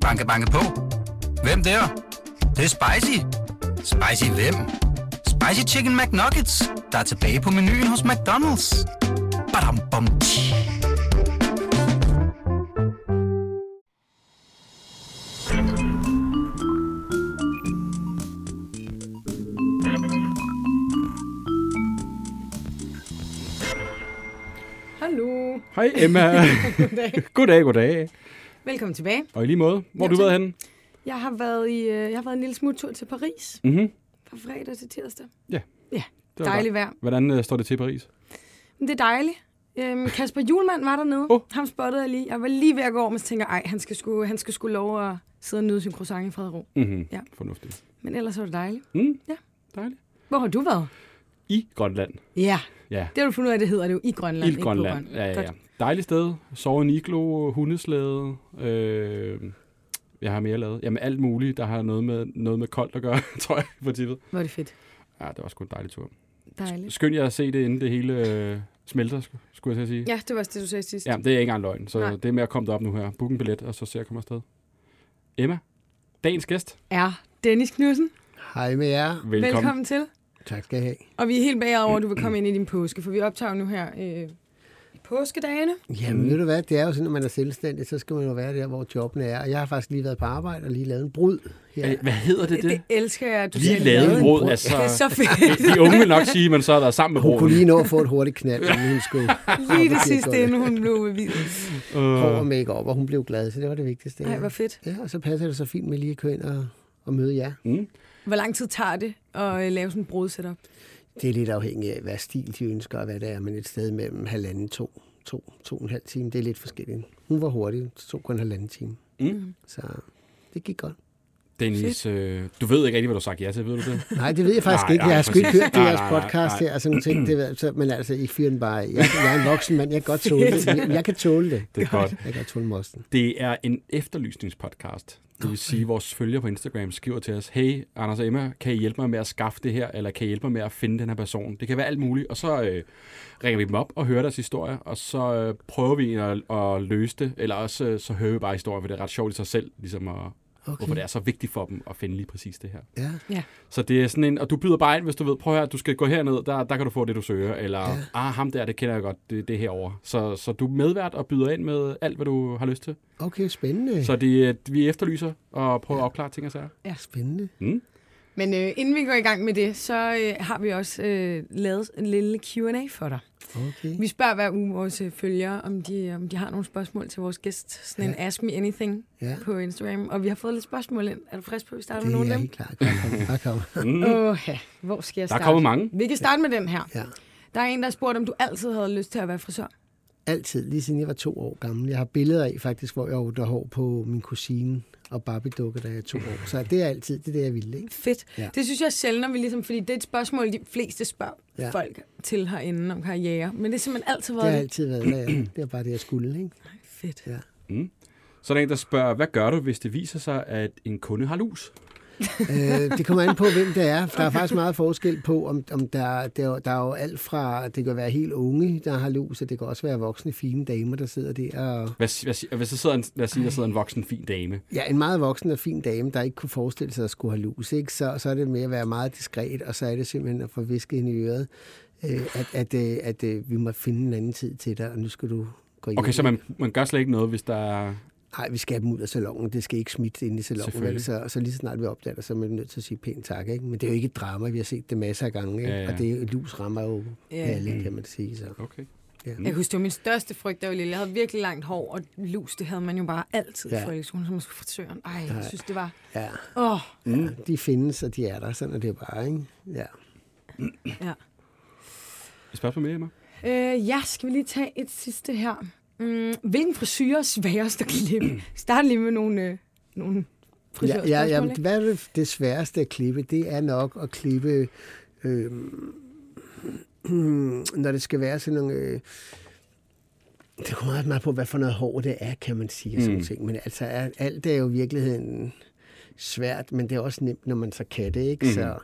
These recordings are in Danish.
Banke, banke på. Hvem der? Det, det er spicy. Spicy hvem? Spicy Chicken McNuggets, der er tilbage på menuen hos McDonald's. Badum, bom, tji. Hallo. Hej Emma. Goddag. goddag, goddag. Velkommen tilbage. Og i lige måde, hvor har du været henne? Jeg har været i, øh, jeg har været en lille smuttur til Paris Mm-hmm. fra fredag til tirsdag. Ja. Ja, dejligt vejr. Hvordan uh, står det til i Paris? Det er dejligt. Øhm, Kasper Julemand var dernede. Åh. Ham spottede jeg lige. Jeg var lige ved at gå over, men så tænker jeg, ej, han skal sgu, han skal sgu lov at sidde og nyde sin croissant i fred og ro. Mm-hmm. Ja. Fornuftigt. Men ellers var det dejligt. Mm. Ja. Dejligt. Hvor har du været? I Grønland. Ja, Ja. det har du fundet ud af, det hedder det jo i Grønland. I ikke på Grønland. Grøn- Ja, ja, Godt. ja. Dejligt sted. Sove i en iglo, hundeslæde. Øh, jeg har mere lavet. Jamen alt muligt, der har noget med, noget med koldt at gøre, tror jeg, for tippet. Er det fedt. Ja, det var sgu en dejlig tur. Dejligt. Skynd jer at se det, inden det hele øh, smelter, sk- skulle jeg sige. Ja, det var også det, du sagde sidst. Ja, det er ikke engang løgn, så Nej. det er med at komme derop nu her. Book en billet, og så se at komme afsted. Emma, dagens gæst. Er Dennis Knudsen. Hej med jer. Velkommen. Velkommen til. Tak skal I have. Og vi er helt bagud over, at du vil komme ind i din påske, for vi optager nu her øh, i påskedagene. Jamen ved du hvad, det er jo sådan, når man er selvstændig, så skal man jo være der, hvor jobbene er. Og jeg har faktisk lige været på arbejde og lige lavet en brud her. Øh, Hvad hedder det, Det, det? elsker jeg, at du Lige lavet en brød. brød. Altså, Det er så fedt. de unge vil nok sige, at man så har været sammen med Hun kunne lige nå at få et hurtigt knald, inden hun skulle Lige det og sidste, inden hun blev bevidet. over make op, og hun blev glad, så det var det vigtigste. Nej, hvor fedt. Ja, og så passer det så fint med lige at køre ind og, og møde jer. Mm. Hvor lang tid tager det at øh, lave sådan en brudsetup? Det er lidt afhængigt af, hvad stil de ønsker, og hvad det er, men et sted mellem halvanden, to, to, to og en halv time, det er lidt forskelligt. Hun var hurtig, det tog kun halvanden time. Mm. Så det gik godt. Dennis, øh, du ved ikke rigtig, hvad du har sagt ja til, ved du det? Nej, det ved jeg faktisk Nej, ikke. Jeg har sgu ikke hørt det jeres podcast her og sådan nogle ting. Det, så, men altså, I fyrer den bare. Jeg, jeg er en voksen mand. Jeg kan godt tåle det. Jeg, jeg kan tåle det. Det er godt. Jeg kan tåle mosten. Det er en efterlysningspodcast. Det vil sige, at vores følgere på Instagram skriver til os, hey, Anders og Emma, kan I hjælpe mig med at skaffe det her, eller kan I hjælpe mig med at finde den her person? Det kan være alt muligt, og så øh, ringer vi dem op og hører deres historie, og så øh, prøver vi at, at løse det, eller også øh, så hører vi bare historien, for det er ret sjovt i sig selv, ligesom at, okay. hvorfor det er så vigtigt for dem at finde lige præcis det her. Ja. Så det er sådan en, og du byder bare ind, hvis du ved, prøv her, du skal gå herned, der, der kan du få det, du søger, eller, ja. ah, ham der, det kender jeg godt, det, det er herovre. Så, så du er medvært og byder ind med alt, hvad du har lyst til. Okay, spændende. Så det, vi efterlyser og prøver at opklare ting og sager. Spændende. Mm. Men øh, inden vi går i gang med det, så øh, har vi også øh, lavet en lille Q&A for dig. Okay. Vi spørger hver uge vores øh, følgere, om de, om de har nogle spørgsmål til vores gæst. Sådan en Ask Me Anything Ja. på Instagram. Og vi har fået lidt spørgsmål ind. Er du frisk på, at vi starter Det med nogle er af helt dem? klart. Bare kom. Bare kom. Mm. Ja. hvor skal jeg Der er starte? kommet mange. Vi kan starte med den her. Ja. Der er en, der har spurgt, om du altid havde lyst til at være frisør. Altid, lige siden jeg var to år gammel. Jeg har billeder af faktisk, hvor jeg åbner hår på min kusine og Barbie-dukke, da jeg er to år. Så det er altid det, er det jeg ville. Ikke? Fedt. Ja. Det synes jeg er sjældent, når vi ligesom, fordi det er et spørgsmål, de fleste spørger ja. Folk til herinde om karriere. Men det er simpelthen altid Det været har det. altid været det. Det er bare det, jeg skulle. Ikke? Fedt. Ja. Mm. Så er der en, der spørger, hvad gør du, hvis det viser sig, at en kunde har lus? Øh, det kommer an på, hvem det er. Der er faktisk meget forskel på, om, om der, der, der er jo alt fra, det kan være helt unge, der har lus, og det kan også være voksne, fine damer, der sidder der. Og, Hvad, hvad, hvis der sidder en, lad os sige, der sidder en voksen, fin dame. ja, en meget voksen og fin dame, der ikke kunne forestille sig at skulle have lus, ikke? Så, så er det med at være meget diskret, og så er det simpelthen at få visket hende i øret, øh, at, at, øh, at, at vi må finde en anden tid til dig, og nu skal du gå hjem. Okay, så man, man gør slet ikke noget, hvis der er... Nej, vi skal have dem ud af salongen. Det skal ikke smitte ind i salongen. Vel? Så, så lige så snart vi opdager det, så er man nødt til at sige pænt tak. Ikke? Men det er jo ikke et drama. Vi har set det masser af gange. Ikke? Ja, ja. Og det er, lus rammer jo Ja. ja. alle, kan man sige. Så. Okay. Jeg kan huske, det var min største frygt, da jeg var lille. Jeg havde virkelig langt hår, og lus, det havde man jo bare altid ja. i Ja. folkeskolen, som man skulle frisøren. Ej, jeg Nej. synes, det var... Ja. Åh, oh, ja. De findes, og de er der. Sådan er det bare. Ikke? Ja. ja. Et spørgsmål mere, Emma? Øh, ja, skal vi lige tage et sidste her. Mm, hvilken frisyr er sværest at klippe? Start lige med nogle, øh, nogle Ja, frisørspørgsmål, ja, ja, ikke? hvad er det, det sværeste at klippe? Det er nok at klippe, øh, når det skal være sådan nogle... Øh, det kommer meget meget på, hvad for noget hår det er, kan man sige, og sådan Mm. ting. Men altså, alt er jo i virkeligheden svært, men det er også nemt, når man så kan det, ikke? Mm. Så,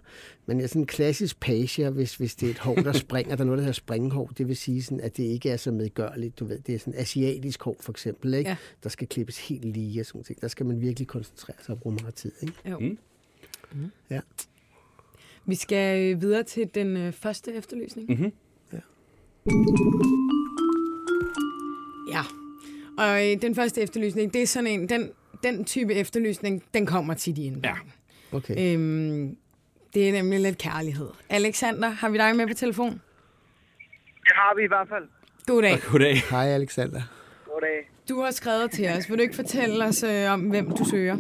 men er sådan en klassisk page, hvis, hvis det er et hår, der springer, der er noget, der hedder springhår, det vil sige, sådan, at det ikke er så medgørligt, du ved, det er sådan asiatisk hår, for eksempel, ikke? Ja. Der skal klippes helt lige og sådan ting. Der skal man virkelig koncentrere sig og bruge meget tid, ikke? Jo. Mm. Ja. Vi skal øh, videre til den øh, første efterlysning. Mhm. Ja. Og øh, den første efterlysning, det er sådan en, den, den type efterlysning, den kommer tit i indbakken. Okay. Øhm, det er nemlig lidt kærlighed. Alexander, har vi dig med på telefon? Det har vi i hvert fald. Goddag. Goddag. Hej, Alexander. Goddag. Du har skrevet til os. Vil du ikke fortælle os øh, om, hvem du søger?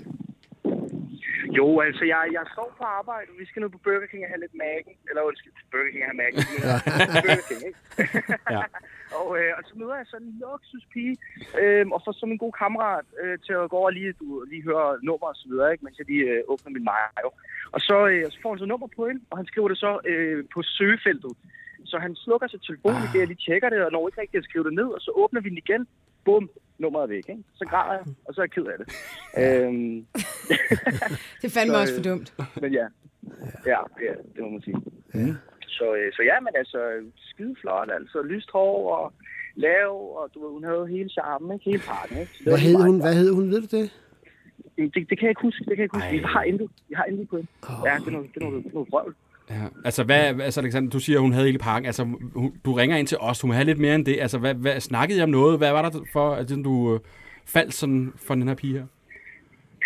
Jo, altså, jeg, jeg står på arbejde. Vi skal nu på Burger King og have lidt Mac'en. Eller undskyld, Burger King og have Mac'en. Burger King, ikke? Ja. og, øh, og så møder jeg sådan en luksuspige, øh, og får som en god kammerat øh, til at gå over og lige, du, lige høre nummer og så videre, ikke? mens jeg lige øh, åbner min mayo. Og så, øh, så får han så nummer på hende, og han skriver det så øh, på søgefeltet. Så han slukker sig telefonen, ah. jeg lige tjekker det, og når ikke rigtig at skrive det ned, og så åbner vi den igen. Bum, nummeret er væk, ikke? Så græder jeg, og så er jeg ked af det. øhm, Det fandme Så, også for øh, dumt. men ja. Ja, ja, det må man sige. Ja. Så, øh, så ja, men altså, skide flot, altså. Lyst hår og lav, og du ved, hun havde hele charmen, ikke? Hele pakken, ikke? Hvad hed hun? Hvad hed hun? Ved du det? Det, det, kan jeg ikke huske, det kan jeg ikke huske. Vi har intet, vi har intet på hende. Ja, det er noget, det er noget, det noget vrøvl. Ja. Altså, hvad, altså, Alexander, du siger, at hun havde hele pakken. Altså, hun, du ringer ind til os. Hun må have lidt mere end det. Altså, hvad, hvad, snakkede I om noget? Hvad var der for, at du øh, faldt sådan for den her pige her?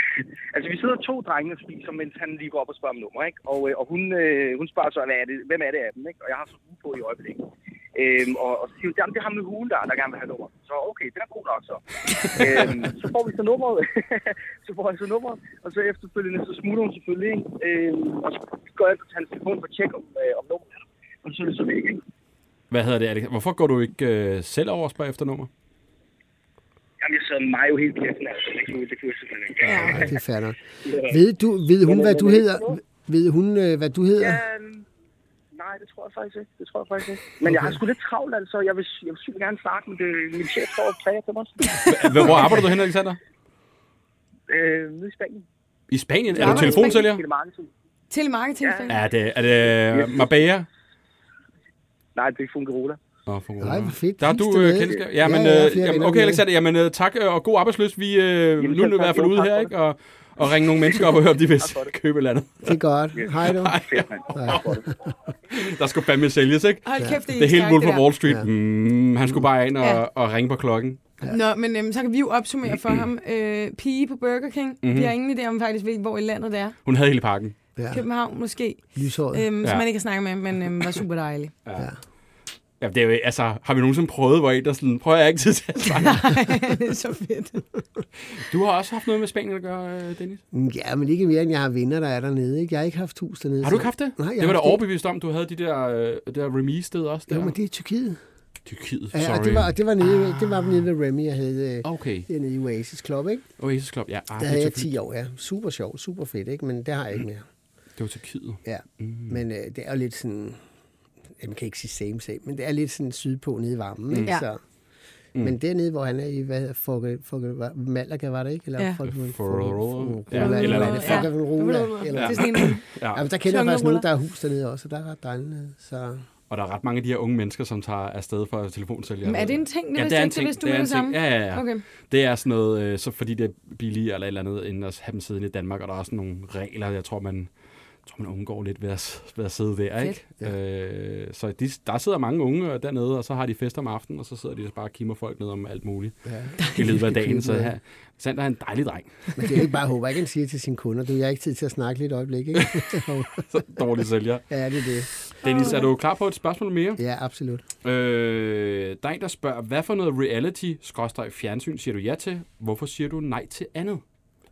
Altså, vi sidder to drenge og spiser, mens han lige går op og spørger om nummer, ikke? Og, øh, og hun, øh, hun spørger så, hvad er det, hvem er det af dem, ikke? Og jeg har så hue på i øjeblikket. Øhm, og, og så siger hun, jamen, det er ham med hugen der, der gerne vil have nummer. Så okay, det er god nok så. øhm, så får vi så nummeret. så får jeg så nummeret. Og så efterfølgende, så smutter hun selvfølgelig, ikke? Øhm, og så går jeg ind på hans telefon for at tjekke om, øh, om nummeret er. Og så er det så væk, ikke? Hvad hedder det? Hvorfor går du ikke øh, selv over og spørger efter nummer? Jamen, jeg sad mig jo helt kæft, altså. Det kunne, det kunne jeg selvfølgelig ikke. Ja. Ja, det er fair nok. Ved, du, ved hun, hvad du hedder? Ved hun, øh, hvad du hedder? Ja, øhm, nej, det tror jeg faktisk ikke. Det tror jeg faktisk ikke. Men jeg har sgu lidt travlt, altså. Jeg vil, jeg vil sygt gerne snakke med det. Min chef står og præger til mig. Hvor arbejder du hen, Alexander? Øh, nede i Spanien. I Spanien? Er du telefonsælger? Telemarketing. Telemarketing. Ja. Ja. Er det, er det Marbella? Nej, det er Fungerola. Nå, for Nej, hvor fedt. Der er du øh, kendskab. Ja, men, Ja, ja, øh, jamen, okay. Alexander, jamen, øh, tak øh, og god arbejdsløs. Vi, øh, nu er i hvert fald ude her, ikke? Og, og ringe nogle mennesker op og høre, om de vil købe eller andet. Det er godt. Hej du. Det. Der skulle fandme sælges, ikke? Hold kæft, det er, Det er helt Wolf der. Wall Street. Ja. Mm, han skulle bare ind og, Ja. og ringe på klokken. Nå, men øhm, så kan vi jo opsummere for ham. Øh, pige på Burger King. Mm-hmm. Vi har ingen idé om faktisk, hvor i landet det er. Hun havde hele pakken. Ja, København måske, lyshåret. øhm, Ja. som man ikke kan snakke med, men øhm, var super dejlig. Ja. Ja, det er jo, altså, har vi nogensinde prøvet, hvor en der sådan, prøver jeg ikke til at svare. det er så fedt. Du har også haft noget med Spanien at gøre, øh, Dennis. Ja, men ikke mere, end jeg har venner, der er dernede. Ikke? Jeg har ikke haft hus dernede. Har du ikke haft det? Nej, jeg det var da overbevist om, du havde de der, øh, der remise-sted også. Der. Jo, men det er Tyrkiet. Tyrkiet, Ja, sorry. og det var, det var, nede, det var nede ved Remy, jeg havde øh, Okay, dernede i Oasis Club, ikke? Oasis Club, ja. Ah, Der det, havde er jeg Tyrkiet. 10 år, ja. Super sjov, super fedt, ikke? Men det har jeg ikke mere. det var Tyrkiet. Ja, mm. men øh, det er jo lidt sådan... Jeg kan ikke sige same same, men det er lidt sådan sydpå nede i varmen, ikke? Ja. Så, men dernede, hvor han er i, hvad hedder Folke, Folke, Malaga var det ikke? Eller Ja. Forrola. Ja, Ja, eller, eller eller Rola, Det eller, er sådan en, Ja. Ja, men der kender jeg faktisk nogen, der har hus dernede også, og der er ret dejligt. Så Og der er ret mange af de her unge mennesker, som tager afsted for telefonsælgere. men er det en ting? Det Ja, det er en ikke, det ting. du Det er en det samme. ting. Ja, ja, ja. Okay. Det er sådan noget, øh, så fordi det er billigere eller et eller andet, end at have dem siddende i Danmark, og der er også nogle regler, jeg tror, man, tror, man undgår lidt ved at, ved at sidde der, ikke? Øh, så de, der sidder mange unge dernede, og så har de fest om aftenen, og så sidder de bare og kimmer folk ned om alt muligt ja. i løbet af dagen. Så her, Sander er en dejlig dreng. Men det er ikke bare håber, jeg kan sige til sine kunder, du jeg har ikke tid til at snakke lidt øjeblik, ikke? Så dårlig sælger. ja, det er det. Dennis, er du klar på et spørgsmål mere? Ja, absolut. Øh, der er en, der spørger, hvad for noget reality-fjernsyn siger du ja til? Hvorfor siger du nej til andet?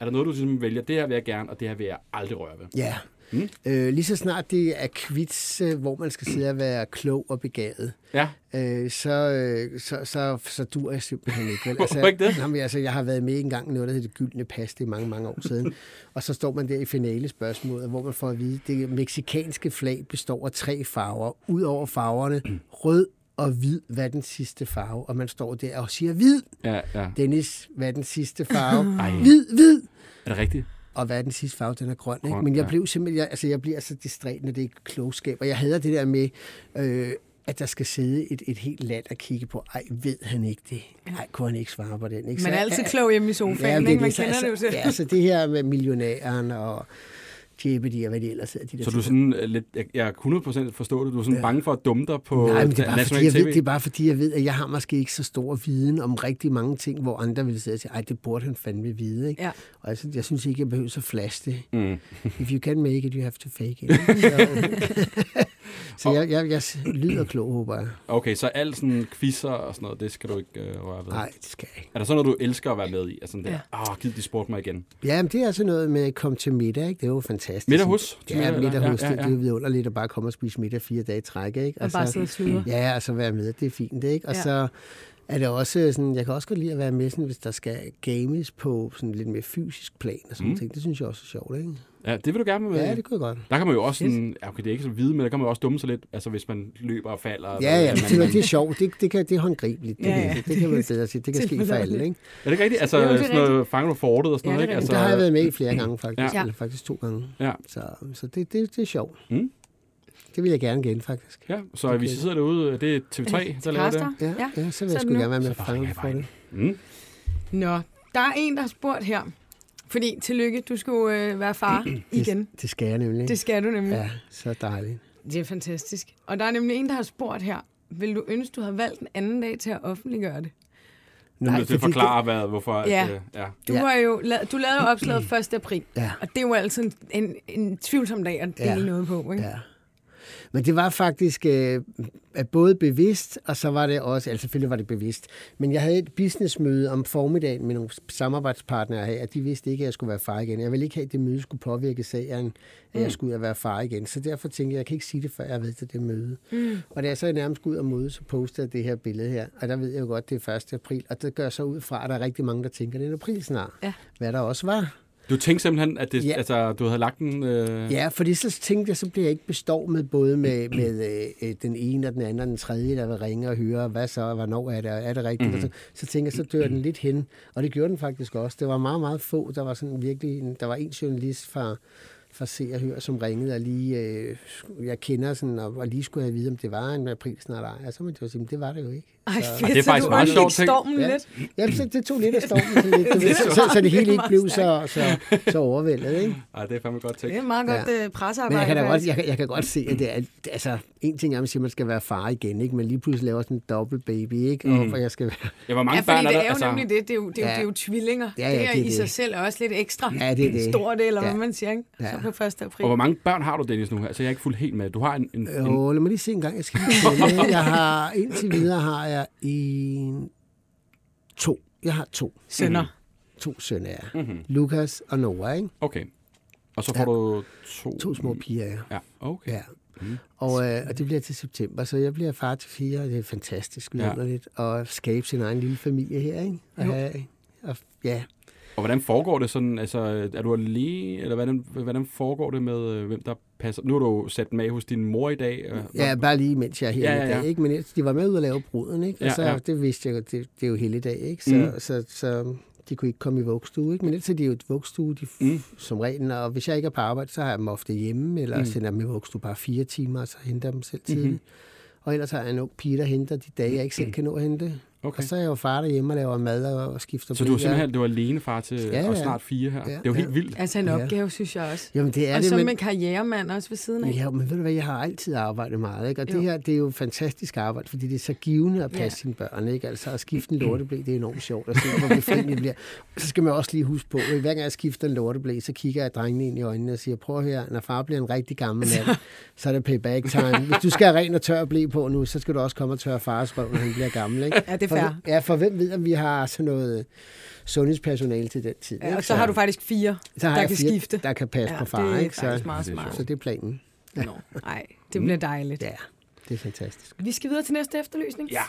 Er der noget, du simpelthen vælger, det her vil jeg gerne, og det her vil jeg aldrig røre ved? Ja. Mm. Øh, lige så snart det er quiz, øh, hvor man skal sidde og være klog og begavet, Ja, øh, så, øh, så, så, så dur jeg simpelthen ikke. Vel? Hvorfor ikke det? Jamen, altså, jeg har været med en gang noget, der hedder det gyldne pas, det er mange, mange år siden. og så står man der i finalespørgsmålet, hvor man får at vide, at det meksikanske flag består af tre farver. Udover farverne, rød og hvid, hvad den sidste farve? Og man står der og siger, hvid! ja, ja. Dennis, hvad den sidste farve? Ej. hvid, hvid! Er det rigtigt? Og hvad er den sidste farve? Den er grøn, ikke? Men jeg ja. blev simpelthen, jeg, altså jeg bliver så distræt, når det er klogskab. Og jeg hader det der med, øh, at der skal sidde et, et helt land og kigge på, ej, ved han ikke det? Ej, kunne han ikke svare på den? Ikke? Man er Så- altid klog hjemme i sofaen, det er ikke? Man så- kender så- det jo selv. Ja, så det her med millionæren og Jeopardy og hvad det ellers hedder. De der Så du er sådan øh, lidt, jeg, jeg er 100% forstå det, du er sådan Ja. bange for at dumme dig på Nej, men det er, bare, fordi jeg TV? ved, det er bare fordi, jeg ved, at jeg har måske ikke så stor viden om rigtig mange ting, hvor andre vil sidde og sige, ej, det burde han fandme vide. Ikke? Ja. Og jeg, synes- jeg synes ikke, jeg behøver så flash det. Mm. If you can make it, you have to fake it. Så, så jeg, jeg, jeg lyder klog, håber jeg. Okay, så alt sådan quizzer og sådan noget, det skal du ikke øh, røre ved? Nej, det skal jeg ikke. Er der sådan noget, du elsker at være med i? Altså sådan der, Ja. åh, ja. oh, giv de spurgte mig igen. Ja, men det er altså noget med at komme til middag, ikke? Det er jo fantastisk. Middag hos? Ja, middag, hos, Ja, ja, det, det er jo vidunderligt at bare komme og spise middag fire dage i træk, ikke? Og bare sidde og sludre. Ja, og så være med, det er fint, ikke? Og Ja. ja. så er det også sådan, jeg kan også godt lide at være med, sådan, hvis der skal games på sådan lidt mere fysisk plan og sådan mm. ting. Det synes jeg også er sjovt, ikke? Ja, det vil du gerne med Ja, i. det kunne jeg godt. Der kan man jo også sådan, ja, okay, det er ikke så vide, men der kan man jo også dumme sig lidt, altså hvis man løber og falder. Ja, ja, eller, det, det, det er sjovt. Det, det, kan, det er håndgribeligt. Det, Ja, ja, ja. det kan man bedre sige. Det kan ske for alle, ikke? Er det ikke rigtigt? Altså, det sådan noget, fanger du fortet og sådan Ja, noget, det ikke? Altså, Der har jeg været med i flere gange, faktisk. Ja. Eller faktisk to gange. Ja. Så, så det, det, det er sjovt. Mm. Det vil jeg gerne igen, faktisk. Ja, så hvis I sidder derude, det er TV3, der laver det. Ja, Ja. så vil jeg sgu gerne være med Så at bare fange ringer for det. Mm. Nå, der er en, der har spurgt her. Fordi, tillykke, du skulle øh, være far igen. Det, det skal jeg nemlig. Det skal du nemlig. Ja, så dejligt. Det er fantastisk. Og der er nemlig en, der har spurgt her. Vil du ønske, du havde valgt en anden dag til at offentliggøre det? Nu er til at forklare, hvad, hvorfor... Ja. At, øh, ja. Du, Ja. har jo, la- du lavede jo opslaget 1. april. Ja. Og det er jo altid en, en, en tvivlsom dag at dele Ja. noget på, ikke? Ja. Men det var faktisk øh, at både bevidst, og så var det også, altså selvfølgelig var det bevidst, men jeg havde et businessmøde om formiddagen med nogle samarbejdspartnere her, og de vidste ikke, at jeg skulle være far igen. Jeg ville ikke have, at det møde skulle påvirke sagen, at Mm. jeg skulle ud og være far igen. Så derfor tænkte jeg, jeg kan ikke sige det, før jeg været til det møde. Mm. Og da jeg så nærmest skulle ud og møde, så postede jeg det her billede her, og der ved jeg jo godt, det er 1. april, og det gør så ud fra, at der er rigtig mange, der tænker, det er april snart. Ja. Hvad der også var. Du tænkte simpelthen, at det, Ja. altså, du havde lagt den... Øh... Ja, fordi så tænkte jeg, så bliver jeg ikke bestormet både med, med øh, øh, den ene og den anden og den tredje, der vil ringe og høre, hvad så, hvornår er det, er det rigtigt? Mm-hmm. Så, så tænker jeg, så dør den lidt hen. Og det gjorde den faktisk også. Det var meget, meget få. Der var sådan virkelig, der var en journalist fra, fra Se og Hør, som ringede og lige, øh, jeg kender sådan, og, og lige skulle have at vide, om det var en april snart ej. Og så måtte jeg jo sige, men det var det jo ikke. Ej, Så- fedt, det er så faktisk du meget sjovt ting. stormen Ja. lidt. Jamen, så, det tog lidt af stormen, så, lidt, ved, så, så, så det hele ikke blev så, så, så overvældet, ikke? Ej, det er fandme godt Det tænkt. er meget godt ja. Men pressearbejde. jeg kan da godt, jeg, kan- jeg kan godt se, at det er, altså, en ting er, at man siger, at man skal være far igen, ikke? men lige pludselig laver sådan en dobbelt baby, ikke? Mm. Og for jeg skal være... Ja, hvor mange Ja, børn er det der? er jo nemlig det. Det er jo, det er jo, Ja. det er jo tvillinger. Ja, ja, det er det i det. sig selv også lidt ekstra Ja, det det. stort, eller hvad Ja. man siger, ikke? Ja. Så på 1. april. Og hvor mange børn har du, Dennis, nu? Altså, jeg er ikke fuldt helt med. Du har en... en, en Jo, lad mig lige se en gang. Jeg skal lige. Jeg har, indtil videre har jeg en, to. Jeg har to. Sønner. To sønner, ja. Mhm. Lukas og Noah, ikke? Okay. Og så får Ja. du to... To små piger, ja. Ja, okay. ja. Og, øh, og det bliver til september, så jeg bliver far til fire, og det er fantastisk Ja. vidunderligt. Og skabe sin egen lille familie her, ikke? Og have, og, ja, Og hvordan foregår det sådan? Altså, er du alene, eller hvordan, hvordan foregår det med, øh, hvem der passer? Nu har du sat af hos din mor i dag. øh, Ja, bare lige mens jeg er her Ja, ja, ja, ja, ja. Ikke? Men de var med ud og lave bruden, ikke? Og Ja, så, ja. det vidste jeg det, det er jo hele dag, ikke? Så, Mm. mm. så, så, de kunne ikke komme i vugstue, ikke? Men ellers er de jo et vugstue, de, Mm. mm. som regel. Og hvis jeg ikke er på arbejde, så har jeg dem ofte hjemme, eller Mm. mm. sender dem i vugstue bare fire timer, og så henter dem selv tidligt. Mhm. Mm-hmm. Og ellers har jeg en ung pige, der henter de dage, jeg ikke selv kan nå at hente. Okay. Og så er jeg jo far derhjemme og laver mad og, og skifter Så du er bleer. simpelthen du er alene far til Ja, og ja. snart fire her. Ja, det er jo helt ja. vildt. Altså en Ja. opgave, synes jeg også. Jamen, det er og det, så men... med karrieremand også ved siden af. Ja, men ved du hvad, jeg har altid arbejdet meget, ikke? Og Jo. det her, det er jo fantastisk arbejde, fordi det er så givende at passe Ja. ja. sine børn, ikke? Altså at skifte en lorteblæ, det er enormt sjovt at se, hvor befriende det bliver. Så skal man også lige huske på, at hver gang jeg skifter en lorteblæ, så kigger jeg drengene ind i øjnene og siger, prøv at høre, når far bliver en rigtig gammel mand, så er det payback time. Hvis du skal have ren og tør blæ på nu, så skal du også komme og tørre fars røv, når han bliver gammel, ikke? Ja, det er For, fair. ja, for hvem ved, at vi har sådan noget sundhedspersonale til den tid, Ja, ikke? og så har du faktisk fire, så har der jeg kan fire, skifte. der kan passe Ja, på far, det er ikke? Så, meget det er smart. så det er planen. Nå, nej, det bliver dejligt. Ja, det er fantastisk. Vi skal videre til næste efterlysning. Ja.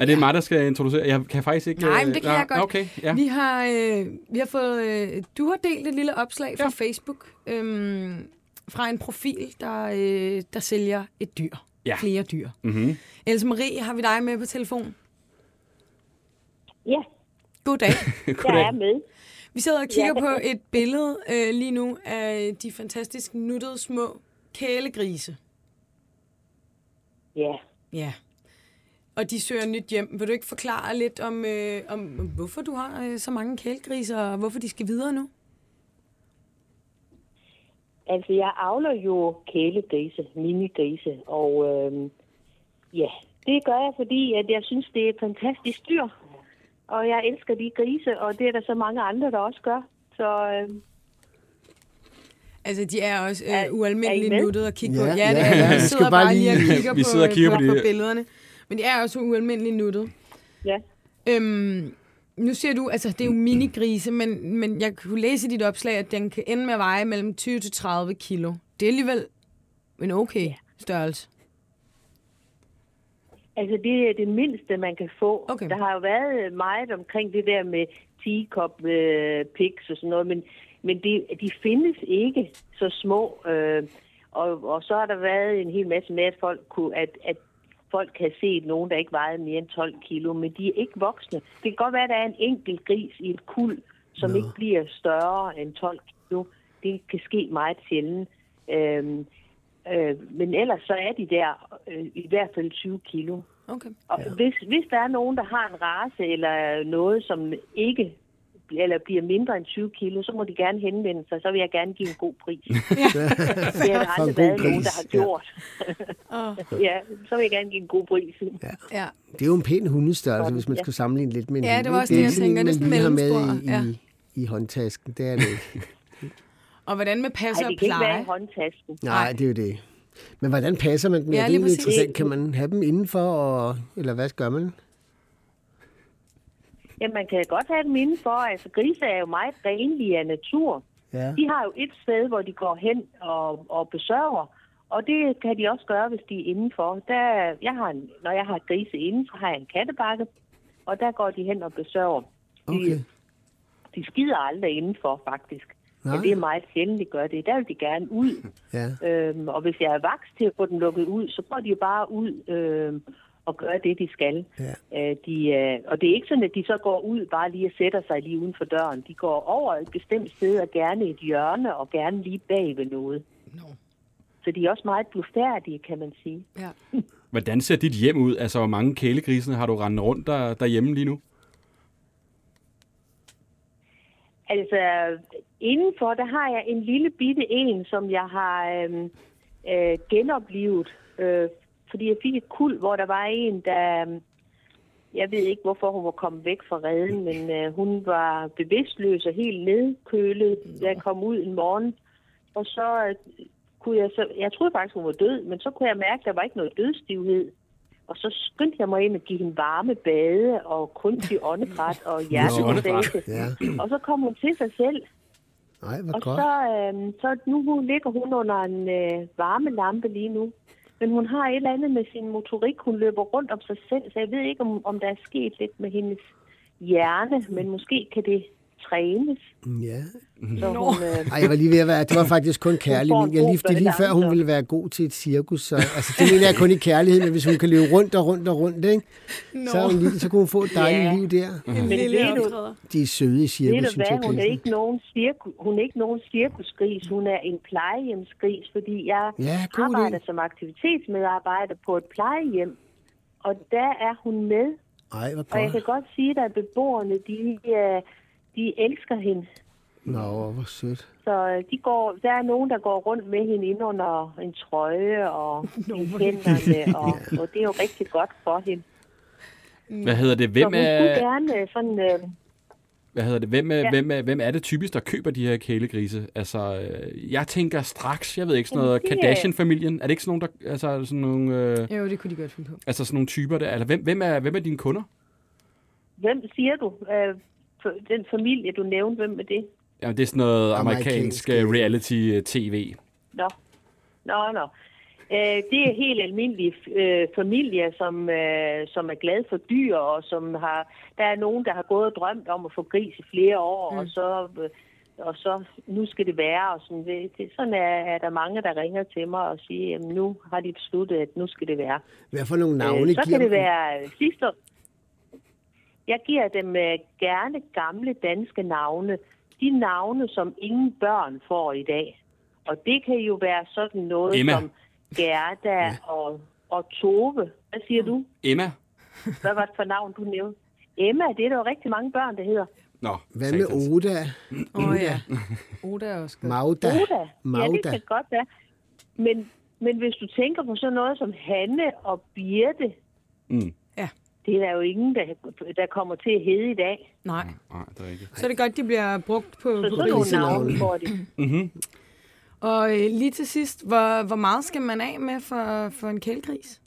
Er det mig, der skal introducere? Jeg kan faktisk ikke... Nej, øh, men det kan ja, jeg godt. Okay, ja. Vi har, øh, vi har fået, øh, du har delt et lille opslag fra Ja. Facebook øhm, fra en profil, der, øh, der sælger et dyr. Ja. Flere dyr. Mm-hmm. Else Marie, har vi dig med på telefon? Ja, Goddag. Jeg er med. Vi sidder og kigger Ja. på et billede øh, lige nu af de fantastisk nuttede små kælegrise. Ja. Ja. Og de søger nyt hjem. Vil du ikke forklare lidt om, øh, om hvorfor du har øh, så mange kælegriser, og hvorfor de skal videre nu? Altså, jeg avler jo kælegrise, minigrise, og øhm, ja, det gør jeg, fordi at jeg synes, det er et fantastisk dyr. Og jeg elsker de grise, og det er der så mange andre, der også gør. Så øhm, Altså, de er også Er- er øh, I ualmindeligt med? nuttede at kigge på. Ja, Ja, det ja, er ja. vi. Sidder bare bare lige og kigger Vi på, og kigger på på, de- på billederne. Men de er også ualmindeligt nuttede. ja, Øhm, nu siger du, altså det er jo minigrise, men, men jeg kunne læse i dit opslag, at den kan ende med at veje mellem 20 til 30 kilo. Det er alligevel en okay størrelse. altså det er det mindste, man kan få. Okay. Der har jo været meget omkring det der med teacup øh, pigs og sådan noget, men, men de, de findes ikke så små. Øh, og, og så har der været en hel masse med, at folk, kunne, at, at folk har set nogen, der ikke vejede mere end 12 kilo, men de er ikke voksne. Det kan godt være, at der er en enkelt gris i et kuld, som Nå. ikke bliver større end 12 kilo. Det kan ske meget sjældent. Øhm, øh, men ellers så er de der øh, i hvert fald 20 kilo. Okay. Og ja. hvis, hvis der er nogen, der har en race eller noget, som ikke eller bliver mindre end 20 kilo, så må de gerne henvende sig, så vil jeg gerne give en god pris. det har der aldrig været nogen, der har ja. gjort. Oh, ja, så vil jeg gerne give en god pris. ja. Det er jo en pæn hundestørrelse, hvis man Ja. skal sammenligne lidt med en Ja, det var også det, er jeg sådan tænker. lige har med mellemstor, i, i, i håndtasken. Det er det ikke. Og hvordan med passer og det kan ikke være pleje? i håndtasken. Nej, det er jo det. Men hvordan passer man dem? Ja, Ja, det er interessant. Kan man have dem indenfor, og, eller hvad gør man? Ja, man kan godt have dem indenfor. Altså, grise er jo meget renlige af natur. Ja. De har jo et sted, hvor de går hen og, og besørger. Og det kan de også gøre, hvis de er indenfor. Der, jeg har en, når jeg har grise inden, så har jeg en kattebakke. Og der går de hen og besørger. Okay. De skider aldrig indenfor, faktisk. Nej. Men det er meget sjældent, de gør det. Der vil de gerne ud. Ja. Øhm, og hvis jeg er vaks til at få dem lukket ud, så går de jo bare ud øhm, og gør det, de skal. Ja. Øh, de, øh, og det er ikke sådan, at de så går ud bare lige og sætter sig lige uden for døren. De går over et bestemt sted og gerne et hjørne og gerne lige bag ved noget. Nå. Så de er også meget blufærdige, kan man sige. Ja. Hvordan ser dit hjem ud? Altså, hvor mange kælegrisene har du rendt rundt der, derhjemme lige nu? Altså, indenfor, der har jeg en lille bitte en, som jeg har øhm, øh, genoplevet. Øh, fordi jeg fik et kul, hvor der var en, der... øhm, Jeg ved ikke, hvorfor hun var kommet væk fra redden, men øh, hun var bevidstløs og helt nedkølet, da jeg kom ud en morgen. Og så øh, kunne jeg så... Jeg troede faktisk, hun var død, men så kunne jeg mærke, at der var ikke noget dødstivhed. Og så skyndte jeg mig ind og give hende varme bade og kunstig åndedræt og hjertemassage. Ja. Og så kom hun til sig selv. Nej, hvor Og godt. så, øh, så nu ligger hun under en øh, varmelampe lige nu. Men hun har et eller andet med sin motorik. Hun løber rundt om sig selv, så jeg ved ikke, om, om der er sket lidt med hendes hjerne, men måske kan det trænes. Ja. Så hun, øh, Ej, jeg var lige ved at være, det var faktisk kun kærlig. får en Jeg lige, det er lige før, hun ville være god til et cirkus. Så, altså, det mener jeg kun i kærlighed, men hvis hun kan løbe rundt og rundt og rundt, ikke? Så, er hun lige, så kunne hun få et dejligt Ja. liv der. En Men lille ved du- optræder. De er søde i ved cirkus, du hvad, jeg, hun er ikke nogen, cirkus, hun er ikke nogen cirkusgris, hun er en plejehjemsgris, fordi jeg Ja, arbejder idé. som aktivitetsmedarbejder på et plejehjem, og der er hun med. Ej, hvor Og jeg kan godt. godt sige, at beboerne, de, øh, de elsker hende. Nå, hvor sødt. Så øh, de går, der er nogen, der går rundt med hende ind under en trøje og i hænderne, og, og det er jo rigtig godt for hende. Hvad hedder det? Så Hvem hun skulle er, gerne øh, sådan... Øh, hvad hedder det? Hvem er, Ja. hvem, er, hvem er det typisk, der køber de her kælegrise? Altså, øh, jeg tænker straks, jeg ved ikke, sådan noget er- Kardashian-familien. Er det ikke sådan nogle, der, altså sådan nogle, øh, Jo, det kunne de godt finde på. altså sådan nogle typer der? Eller hvem, hvem, er, hvem er dine kunder? hvem siger du? Øh, den familie, du nævnte, hvem er det? Jamen, det er sådan noget amerikansk Amerikansk, øh, reality-tv. Nå, nå, nå. Øh, det er helt almindelige øh, familier, som, øh, som er glade for dyr, og som har, der er nogen, der har gået og drømt om at få gris i flere år, mm. og så øh, og så nu skal det være, og sådan, det, det, sådan er, er der mange, der ringer til mig og siger, at nu har de besluttet, at nu skal det være. Hvad for nogle Øh, navne så giver kan det være sidste. Jeg giver dem øh, gerne gamle danske navne. De navne, som ingen børn får i dag. Og det kan jo være sådan noget Emma. som Gerda ja. og, og Tove. Hvad siger du? Emma? Hvad var det for navn, du nævnte? Emma, det er der jo rigtig mange børn, der hedder. Nå, Hvad med satans. Oda? Åh oh, ja. Oda er også godt. Magda? Oda. Ja, det Magda. kan godt være. Men, men hvis du tænker på sådan noget som Hanne og Birte, Mm. Ja. Det er der jo ingen, der, der kommer til at hedde i dag. Nej. Nej, det er ikke. Så er det godt, de bliver brugt på, Så på sådan nogle navne får de. Mm-hmm. Og øh, lige til sidst, hvor, hvor meget skal man af med for, for en kælegris?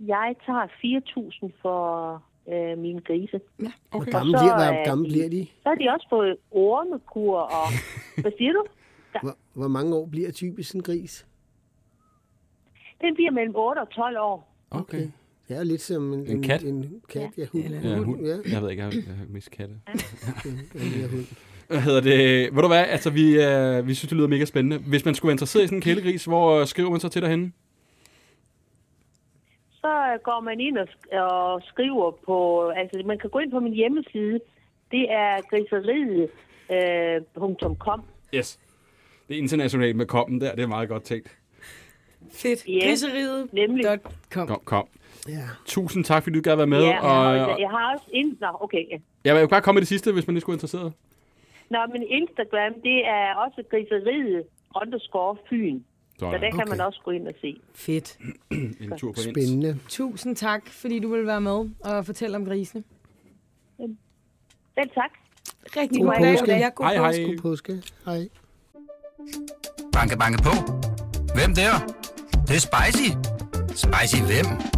Jeg tager 4.000 for øh, mine grise. Ja. Hvor Okay. gamle Og så bliver, er hvor gamle de- bliver de? Så har de også fået ormekur og... Hvad siger du? Hvor, hvor mange år bliver typisk en gris? Den bliver mellem 8 og 12 år. Okay. Det er jo lidt som en, En kat? En kat, ja. Hund. Eller Ja, hund. Ja, Jeg ved ikke, jeg har, jeg har mest katte. ja, hund. Hvad hedder det? Ved du hvad? Altså, vi, øh, vi synes, det lyder mega spændende. Hvis man skulle være interesseret i sådan en kælegris, hvor øh, skriver man så til derhenne? Så øh, går man ind og, sk- og skriver på... Altså, man kan gå ind på min hjemmeside. Det er griseriet.com. Yes. Det er internationalt med kommen der. Det er meget godt tænkt. Fedt. Ja, nemlig. Griseriet.com. Kom, kom. Ja. Tusind tak, fordi du gad være med. Ja, og, og jeg, jeg har også... Ind... Nå, okay. Ja. jeg vil bare komme med det sidste, hvis man lige skulle interesseret. Nå, men Instagram, det er også griseriet underscore Fyn. Så der Sådan. kan Okay. man også gå ind og se. Fedt. En tur på. Spændende. Tusind tak, fordi du vil være med og fortælle om grisene. Selv tak. Rigtig God god påske. Ja, god Hej, hej. påske. God påske. Hej. Banke, banke på. Hvem der? Det, det er spicy. Spicy hvem?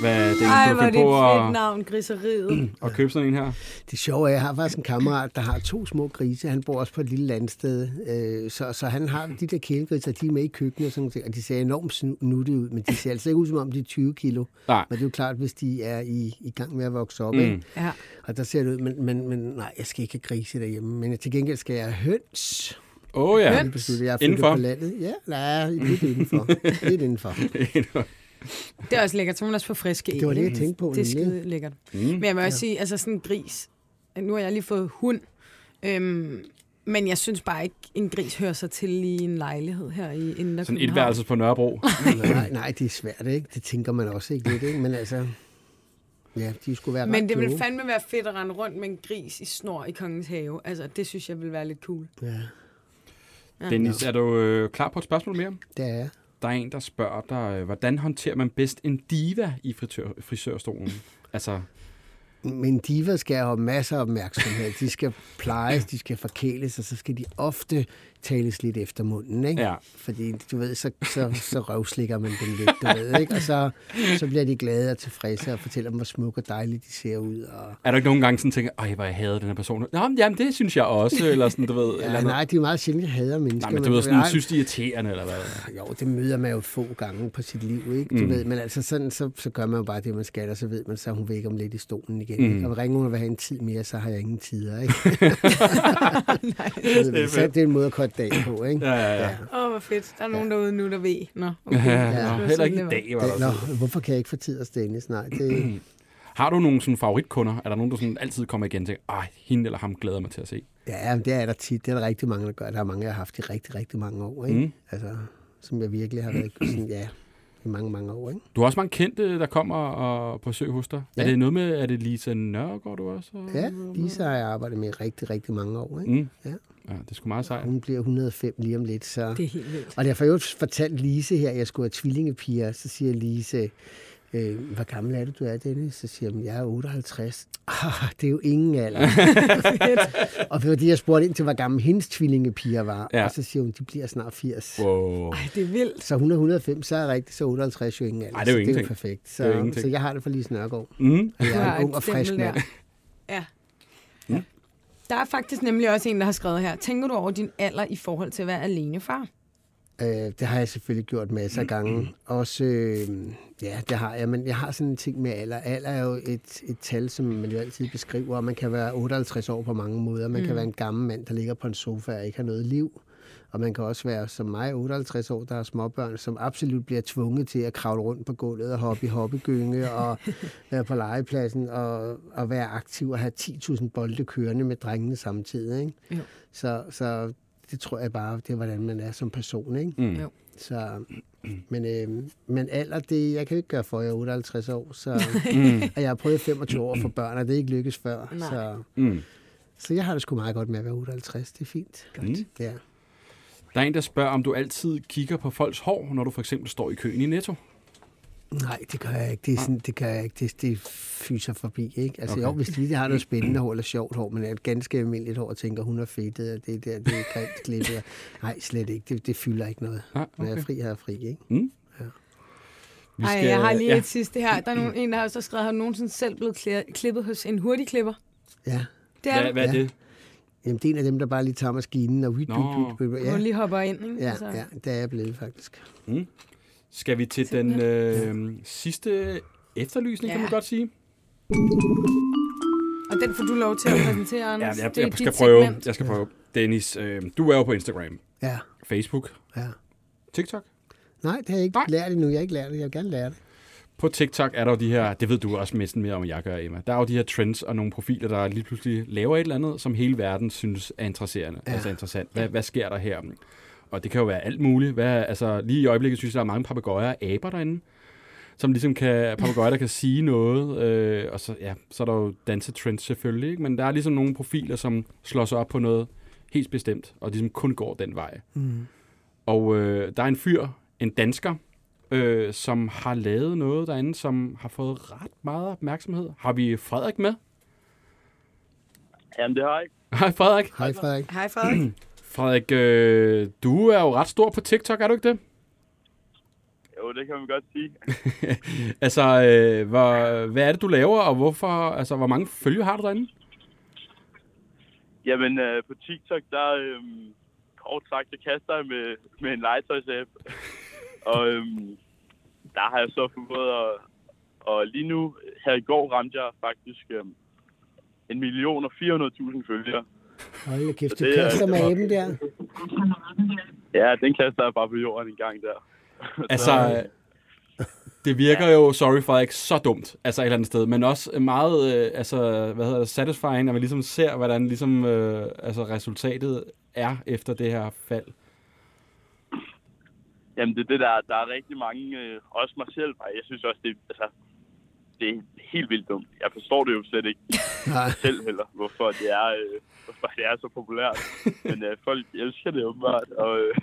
Hvad det Ej, er, hvor du er det et fedt navn, griseriet. at købe sådan en her? Det sjove er, at jeg har faktisk en kammerat, der har to små grise. Han bor også på et lille landsted. Øh, så, så han har de der kælegriser, de er med i køkkenet og sådan noget. Og de ser enormt nuttige ud, men de ser altså ikke ud, som om de er 20 kilo. Nej. Men det er jo klart, hvis de er i, i gang med at vokse op. Mm. Ikke? Ja. Og der ser det ud, men, men, men nej, jeg skal ikke have grise derhjemme. Men til gengæld skal jeg have høns. Åh oh, ja. Jeg besluttede, jeg er Indenfor? på landet. Ja, nej, lidt indenfor. lidt indenfor. Det er også lækkert, så må man også få friske æg. Det var det, jeg tænkte på, Det er skide lækkert. Mm. Men jeg må også sige, altså sådan en gris. Nu har jeg lige fået hund. Øhm, men jeg synes bare ikke, en gris hører sig til i en lejlighed her i Indre Sådan et værelse på Nørrebro. nej, nej, det er svært, ikke? Det tænker man også ikke lidt, ikke? Men altså, ja, de skulle være Men det vil kloge. fandme være fedt at rende rundt med en gris i snor i kongens have. Altså, det synes jeg vil være lidt cool. Ja, Dennis, er du øh, klar på et spørgsmål mere? det er jeg. Der er en, der spørger dig, øh, hvordan håndterer man bedst en diva i fritør, frisørstolen? Altså, Men diva skal have masser af opmærksomhed. De skal plejes, de skal forkæles, og så skal de ofte tales lidt efter munden, ikke? Ja. Fordi, du ved, så, så, så røvslikker man dem lidt, du ved, ikke? Og så, så bliver de glade og tilfredse og fortæller dem, hvor smuk og dejligt de ser ud. Og, er der ikke nogen gange sådan tænker, ej, hvor jeg hader den her person? Nå, men jamen, det synes jeg også, eller sådan, du ved. ja, eller nej, de er meget sjældent, jeg hader mennesker. Nej, men du ved, sådan, nej, synes de er irriterende, eller hvad? Jo, det møder man jo få gange på sit liv, ikke? Du Mm. ved, men altså sådan, så, så gør man jo bare det, man skal, og så ved man, så hun væk om lidt i stolen igen. Mm. Og ringer hun og vil have en tid mere, så har jeg ingen tider, ikke? det, er så det er en måde at dag på, ikke? Ja, ja, ja. Åh, oh, hvor fedt. Der er nogen derude nu, der ved. Nå, okay. Ja, Det var Nå, heller ikke det i var. dag, var der Nå, hvorfor kan jeg ikke få tid hos Dennis? Nej, det, Har du nogle sådan favoritkunder? Er der nogen, der sådan altid kommer igen og tænker, ej, hende eller ham glæder mig til at se? ja, men det er der tit. Det er der rigtig mange, der gør. Der er mange, jeg har haft i rigtig, rigtig mange år, ikke? Mm. Altså, som jeg virkelig har været sådan, ja, i mange, mange år, ikke? Du har også mange kendte, der kommer og på besøg hos dig. Ja. Er det noget med, er det Lisa Nørgaard, du også? Ja, Lisa har jeg arbejdet med i rigtig, rigtig mange år, ikke? Mm. Ja. Ja, det sgu meget sejt. Hun bliver 105 lige om lidt, så... Det er helt vildt. Og derfor har jeg jo fortalt Lise her, at jeg skulle have tvillingepiger. Så siger Lise, øh, hvor gammel er du, du er, Dennis? Så siger hun, jeg er 58. Ah, det er jo ingen alder. og fordi jeg spurgte ind til, hvor gammel hendes tvillingepiger var. Ja. Ja. Og så siger hun, de bliver snart 80. Wow. Ej, det er vildt. Så hun er 105, så er rigtigt, så 58 jo ingen alder. Ej, det er jo så det er ingenting. jo perfekt. Så, Det er jo så jeg har det for Lise Nørgaard. Mm. Og jeg er en ung og frisk mand. der. Ja. Der er faktisk nemlig også en, der har skrevet her. Tænker du over din alder i forhold til at være alene far? Øh, det har jeg selvfølgelig gjort masser af gange. Også, øh, ja, det har jeg, men jeg har sådan en ting med alder. Alder er jo et, et tal, som man jo altid beskriver, og man kan være 58 år på mange måder. Man mm. kan være en gammel mand, der ligger på en sofa og ikke har noget liv. Og man kan også være som mig, 58 år, der har småbørn, som absolut bliver tvunget til at kravle rundt på gulvet og hoppe i hoppegynge og være på legepladsen og, og være aktiv og have 10.000 bolde kørende med drengene samtidig. Ikke? Jo. Så, så det tror jeg bare, det er, hvordan man er som person. Ikke? Mm. Jo. Så, men, øh, men alder, det, jeg kan ikke gøre for, at jeg er 58 år, så, og jeg har prøvet 25 år for børn, og det er ikke lykkes før. Nej. Så, Mm. så jeg har det sgu meget godt med at være 58, det er fint. Mm. Ja. Der er en, der spørger, om du altid kigger på folks hår, når du for eksempel står i køen i Netto. Nej, det gør jeg ikke. Det, er sådan, det gør jeg ikke. Det, det fyser forbi, ikke? Altså, Okay. jo, hvis de lige har noget spændende hår eller sjovt hår, men er et ganske almindeligt hår, og tænker, hun er fedtet, og det der, det er grimt klippet. Nej, slet ikke. Det, det fylder ikke noget. Ah, Når jeg okay. er fri, her er fri, ikke? Vi Ej, jeg har lige ja. et sidste her. Der er nogen, en, der har så skrevet, har du nogensinde selv blevet klippet hos en hurtigklipper? Ja. Det er Hvad, hvad er Ja. det? Jamen, det er en af dem, der bare lige tager maskinen og... Ja, du lige hopper ind, ikke? ja, Altså, ja, det er jeg blevet, faktisk. Skal vi til den øh, sidste efterlysning, ja. kan Ja. man godt sige? Og den får du lov til at præsentere, Ja, Anders. jeg, Det er jeg skal prøve. segment. Jeg skal prøve. Dennis, øh, du er jo på Instagram, Ja, Facebook, ja. TikTok. Nej, det har jeg ikke Nej. lært endnu. Jeg har ikke lært det. Jeg vil gerne lære det. På TikTok er der jo de her, det ved du også næsten mere om, end jeg gør, Emma. Der er jo de her trends og nogle profiler, der lige pludselig laver et eller andet, som hele verden synes er interesserende. Ja. Ja. Altså interessant. Hvad, hvad sker der her? Og det kan jo være alt muligt. Hvad, altså, lige i øjeblikket synes jeg, der er mange papegøjer og aber derinde, som ligesom kan, papegøjer, der kan sige noget. Øh, og så, ja, så er der jo dansetrends selvfølgelig, ikke? men der er ligesom nogle profiler, som slår sig op på noget helt bestemt, og ligesom kun går den vej. Mm. Og øh, der er en fyr, en dansker, øh, som har lavet noget derinde, som har fået ret meget opmærksomhed. Har vi Frederik med? Jamen, det har jeg ikke. Hej Frederik. Hej, Frederik. Hej, Frederik. Frederik, øh, du er jo ret stor på TikTok, er du ikke det? Jo, det kan man godt sige. Altså, øh, hvor, hvad er det, du laver, og hvorfor, altså, hvor mange følgere har du derinde? Jamen, øh, på TikTok, der øh, kort sagt, så kaster jeg med, med en legetøjsapp. og øh, der har jeg så fået, og, og lige nu, her i går, ramte jeg faktisk øh, en million og 400.000 følgere. Hold da kæft, du det er- kaster med aben der. Ja, den kaster jeg bare på jorden en gang der. Altså, det virker jo, sorry Frederik, så dumt, altså et eller andet sted, men også meget, øh, altså, hvad hedder det, satisfying, at man ligesom ser, hvordan ligesom, øh, altså, resultatet er efter det her fald. Jamen, det er det, der, der er rigtig mange, øh, også mig selv, og jeg synes også, det, altså, det er helt vildt dumt. Jeg forstår det jo slet ikke Nej. selv heller, hvorfor det er, øh, hvorfor det er så populært. Men øh, folk elsker det åbenbart, og øh,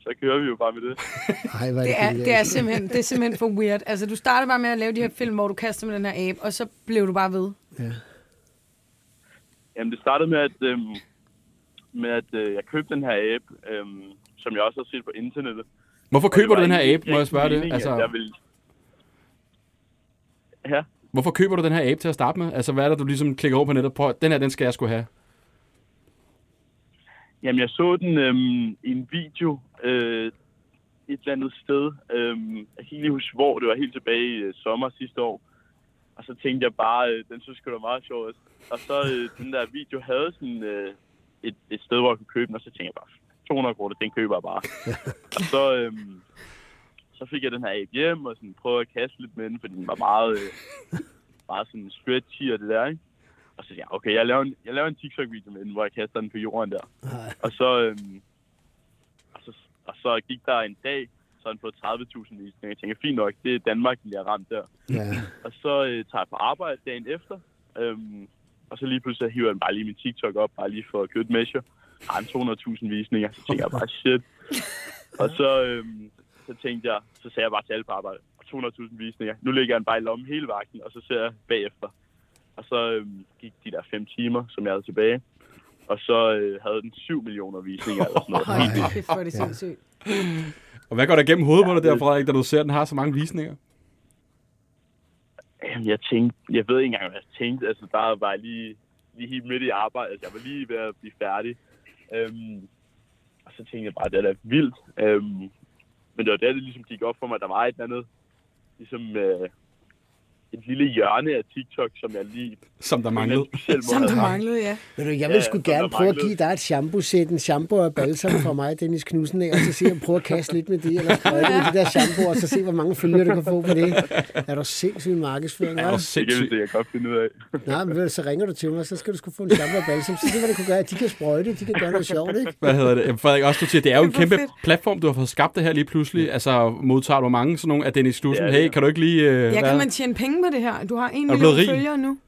så kører vi jo bare med det. Ej, er Det er, det, er simpelthen, det er simpelthen for weird. Altså, du startede bare med at lave de her film, hvor du kaster med den her abe, og så blev du bare ved. Ja. Jamen, det startede med, at, øh, med, at øh, jeg købte den her app, øh, som jeg også har set på internettet. Hvorfor det køber du den her abe, må jeg spørge det? Altså, Jeg ville... Ja, hvorfor køber du den her abe til at starte med? Altså, hvad er det, du ligesom klikker over på nettet på? Den her, den skal jeg skulle have. Jamen, jeg så den øhm, i en video øh, et eller andet sted. Øhm, jeg kan ikke lige huske, hvor. Det var helt tilbage i øh, sommer sidste år. Og så tænkte jeg bare, øh, den synes jeg var meget sjov. også. Og så øh, den der video havde sådan øh, et, et sted, hvor jeg kunne købe den. Og så tænkte jeg bare, 200 kroner, den køber jeg bare. og så, øhm, så fik jeg den her app hjem og sådan prøvede at kaste lidt med den, fordi den var meget, øh, meget sådan stretchy og det der, ikke? Og så tænkte jeg, okay, jeg laver en, jeg laver en TikTok-video med den, hvor jeg kaster den på jorden der. Og så, øhm, og så, og så gik der en dag, så har den fået 30.000 visninger. Jeg tænker, fint nok, det er Danmark, der bliver ramt der. Ja. Og så øh, tager jeg på arbejde dagen efter, øhm, og så lige pludselig hiver jeg den bare lige min TikTok op, bare lige for good measure. Har en 200.000 visninger, så tænker jeg bare, shit. Og så, øhm, så tænkte jeg, så sagde jeg bare til alle på arbejde, 200.000 visninger. Nu ligger jeg den bare i lommen hele vagten, og så ser jeg bagefter. Og så øhm, gik de der fem timer, som jeg havde tilbage. Og så øh, havde den 7 millioner visninger eller sådan noget. Hold kæft, hvor er det sindssygt. Og hvad går der gennem hovedet på dig der, Frederik, da du ser, at den har så mange visninger? Jamen, jeg tænkte, jeg ved ikke engang, hvad jeg tænkte. Altså, der var jeg lige, lige helt midt i arbejde. Altså, jeg var lige ved at blive færdig. Øhm, Og så tænkte jeg bare, det er da vildt. Øhm, men det var der, det ligesom gik op for mig, at der var et eller andet, ligesom øh, et lille hjørne af TikTok, som jeg lige som der manglede. Som der ramt. manglede, ja. Ved du, jeg Ja, vil sgu som gerne prøve at manglede. give dig et shampoo-sæt, en shampoo og balsam fra mig, Dennis Knudsen, af, og så se om prøve at kaste lidt med det, eller sprøjte med de der shampoo, og så se, hvor mange følgere du kan få på det. Er du sindssyg markedsføring? Er du Det kan sindssygt? se, jeg godt finde ud af. Nej, men så ringer du til mig, så skal du sgu få en shampoo og balsam. Så det, hvad det kunne gøre, de kan sprøjte, de kan gøre noget sjovt, ikke? Hvad hedder det? Frederik, også du siger, det er jo en Det kæmpe fedt. platform, du har fået skabt det her lige pludselig. Altså, modtager du mange sådan nogle af Dennis Knudsen? Ja, det Hey, kan du ikke lige... Øh, Ja, kan man tjene penge på det her? Du har en million følgere nu.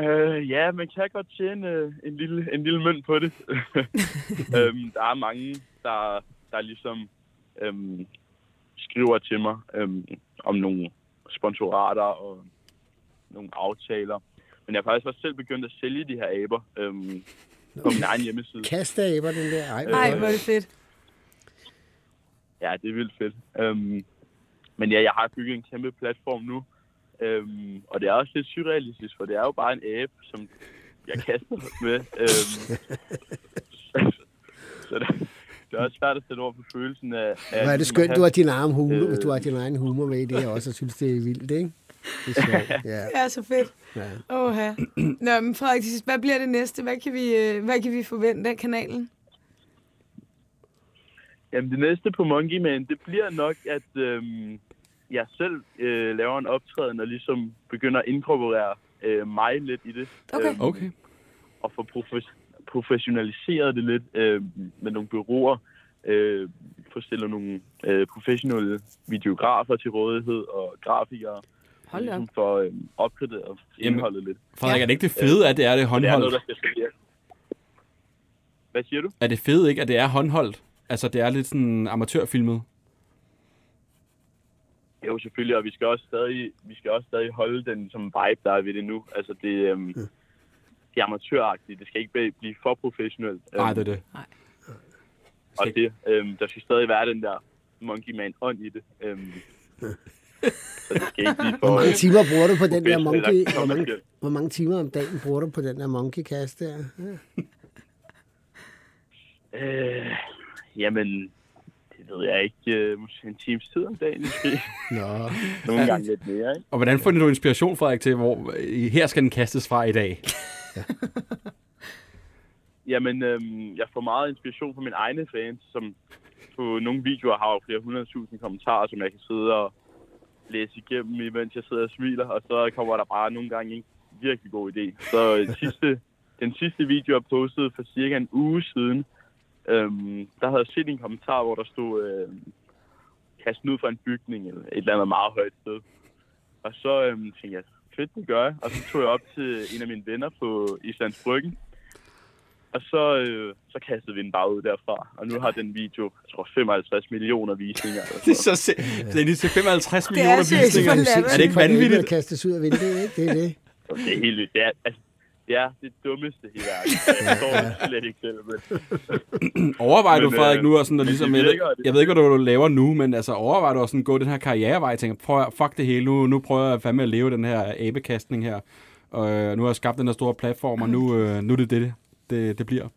Øh, ja, man kan godt tjene øh, en lille, en lille mønt på det. øhm, der er mange, der, der ligesom øhm, skriver til mig øhm, om nogle sponsorater og nogle aftaler. Men jeg har faktisk også selv begyndt at sælge de her aber øhm, på min egen hjemmeside. Kasteaber, den der. Ej, Nej, hvor- hvor er det fedt. Ja, det er vildt fedt. Øhm, men ja, jeg har bygget en kæmpe platform nu. Øhm, og det er også lidt surrealistisk, for det er jo bare en abe, som jeg kaster med. Øhm, så det, det er også svært at sætte over på følelsen af... af Hvor er det ligesom skønt, du har din egen humor, Øh. du har din egen humor med i det her også, og synes, det er vildt, ikke? Det er sjovt, ja. Det er så fedt. ja. Åh, ja. Nå, men Frederik, hvad bliver det næste? Hvad kan vi, øh, hvad kan vi forvente af kanalen? Jamen, det næste på Monkey Man, det bliver nok, at øhm, jeg selv øh, laver en optræden og ligesom begynder at inkorporere øh, mig lidt i det. Okay. Øhm, Okay. og få profes- professionaliseret det lidt øh, med nogle byråer. Øh, få stillet nogle øh, professionelle videografer til rådighed og grafikere. Hold da op. ligesom for øh, opgraderet indholdet lidt. Frederik, er det ikke det fede, at det er det Og det er noget, håndholdt? der skal serveres. Hvad siger du? Er det fede ikke, at det er håndholdt? Altså, det er lidt sådan amatørfilmet. Jo, selvfølgelig, og vi skal også stadig, vi skal også stadig holde den som vibe, der er ved det nu. Altså, det, øhm, det er amatøragtigt. Det skal ikke blive- for professionelt. Nej, Øhm, det er det. Og det, øhm, der skal stadig være den der Monkey Man ånd i det. Øhm, så det skal ikke blive for... Hvor mange timer bruger du på den der monkey? Hvor mange, hvor mange timer om dagen bruger du på den der monkey cast der? Ja. Øh, jamen, ved jeg ikke. Øh, måske en times tid om dagen, måske. Nå, Nogle gange lidt mere, ikke? Og hvordan finder du inspiration, Frederik, til, hvor her skal den kastes fra i dag? Jamen, øhm, jeg får meget inspiration fra mine egne fans, som på nogle videoer har jo flere hundredtusind kommentarer, som jeg kan sidde og læse igennem, imens jeg sidder og smiler, og så kommer der bare nogle gange en virkelig god idé. Så sidste, den sidste video, jeg postede for cirka en uge siden, øhm, der havde jeg set en kommentar, hvor der stod, øh, kast ud fra en bygning, eller et eller andet meget højt sted. Og så øhm, tænkte jeg, fedt, det gør jeg. Og så tog jeg op til en af mine venner på Islands Bryggen, og så, øh, så kastede vi den bare ud derfra. Og nu har den video, jeg tror, 55 millioner visninger. Eller Det er så se- det er lige til 55 Det er millioner visninger. det. Er det ikke vanvittigt? at kastes ud af vinduet, ikke? Det er det. Det er helt. Det er, altså, er det dummeste i verden. Jeg forstår det slet ikke selv. Men Overvejer du, Men, Frederik, øh, nu og sådan, og ligesom, jeg, ved, virker, og det- jeg ved ikke, hvad du laver nu, men altså, overvejer du at sådan gå den her karrierevej, og tænker, prøv fuck det hele, nu, nu prøver jeg fandme at leve den her abekastning her, og øh, nu har jeg skabt den her store platform, og nu, øh, nu er det det, det, det bliver.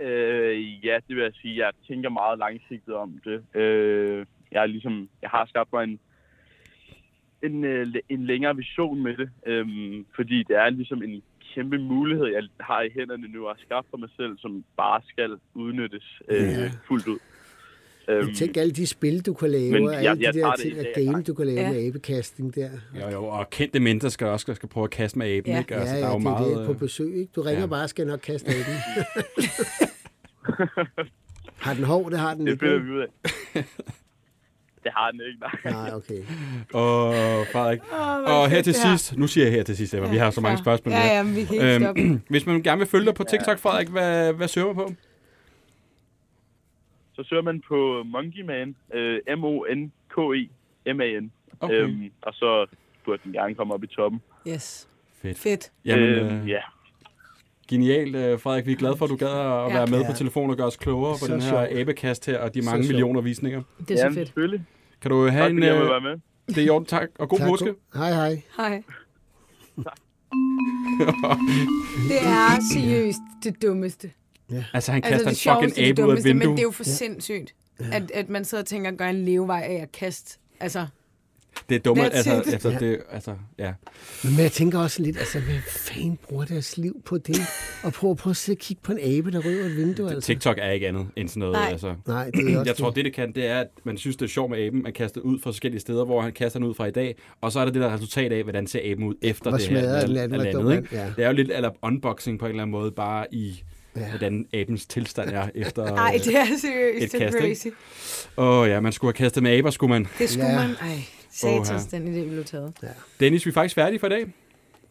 øh, ja, det vil jeg sige. Jeg tænker meget langsigtet om det. Øh, jeg, er ligesom, jeg har skabt mig en, en, en længere vision med det, øhm, fordi det er ligesom en kæmpe mulighed, jeg har i hænderne nu at skaffe for mig selv, som bare skal udnyttes øh, Ja. fuldt ud. Øhm, Jeg tænker alle de spil, du kan lave, Men og jeg- alle jeg de tager der det ting, dag, game, du kan lave Ja. med abekasting der. Jo, jo, og kendte mennesker skal også skal prøve at kaste med aben, Ja. ikke? Ja, Altså, ja, der er jo det er meget... det på besøg, ikke? Du ringer ja. bare, skal jeg nok kaste af den. har den hår? Det har den det ikke. finder vel? vi ud af. Det har den ikke, nej. Nej, okay. Og Frederik, Åh, hvor og her til her. sidst, nu siger jeg her til sidst, Emma, vi har så mange klar. spørgsmål Ja, ja, men vi kan ikke stoppe. Øhm, hvis man gerne vil følge dig på TikTok, Frederik, hvad, hvad søger man på? Så søger man på Monkey Man, øh, M-O-N-K-E-M-A-N. Okay. Øhm, og så burde den gerne komme op i toppen. Yes. Fedt. Fedt. Jamen, øhm, øh, ja. Genialt, øh, Frederik. Vi er glade for, at du gad at Ja. være med Ja. på telefon og gøre os klogere på den her sjovt. abekast her og de mange millioner visninger. Det er så Jamen, fedt. selvfølgelig. Kan du have Tak en... jeg Øh, være med. det er i orden, tak. Og god Tak, påske. Hej, hej. Hej. Det er seriøst det dummeste. Altså, han Altså, kaster det en fucking abe ud af et dummeste, men det er jo for sindssygt, at, at man sidder og tænker, gør en levevej af at kaste. Altså, Det er That's altså, altså, det, altså, ja. Men jeg tænker også lidt, altså, hvad fanden bruger deres liv på det? Og prøv, prøv at sidde og kigge på en abe, der ryger et vindue, altså. TikTok er ikke andet end sådan noget. Nej. Altså. Nej, det er også Jeg tror, det det kan, det er, at man synes, det er sjovt med aben. Man kaster ud fra forskellige steder, hvor han kaster den ud fra i dag. Og så er der det der resultat af, hvordan ser aben ud efter Hvor det her. smadret den er, er den landet, ikke? ja. Det er jo lidt eller unboxing på en eller anden måde, bare i Ja. hvordan abens tilstand er efter... nej, det er seriøst, et det er kast. Åh oh, ja, man skulle have kastet med aber, skulle man. Det skulle Ja. man... Ej, satans, den idé blev taget. Dennis, vi er faktisk færdige for i dag.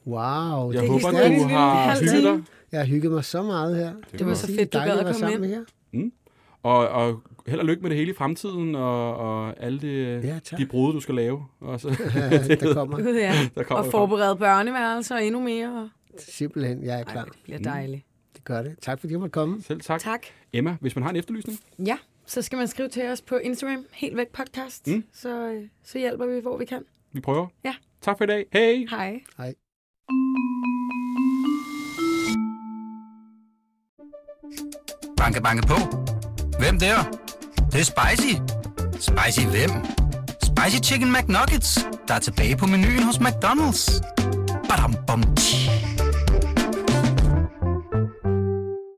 Wow. Jeg det er håber, du har hygget dig. Jeg har hygget mig så meget her. Det var så fedt, du gad at at være komme sammen ind. med jer. Og, og held og lykke med det hele i fremtiden, og, og alle de, Ja, tak. de brud, du skal lave. Og så, der kommer Gud, ja. der kommer Og forberede børneværelser og endnu mere. simpelthen, jeg er Ej, klar. det bliver dejligt. Det gør det. Tak fordi jeg måtte komme. Selv tak. Tak. Emma, hvis man har en efterlysning, Ja, så skal man skrive til os på Instagram, helt væk podcast. Mm. Så, øh, så hjælper vi, hvor vi kan. vi prøver. Ja. Tak for i dag. Hej. Hej. Hej. Banke, banke på. Hvem der? Det, det er spicy. Spicy hvem? Spicy Chicken McNuggets, der er tilbage på menuen hos McDonald's. Badum, bom, tji.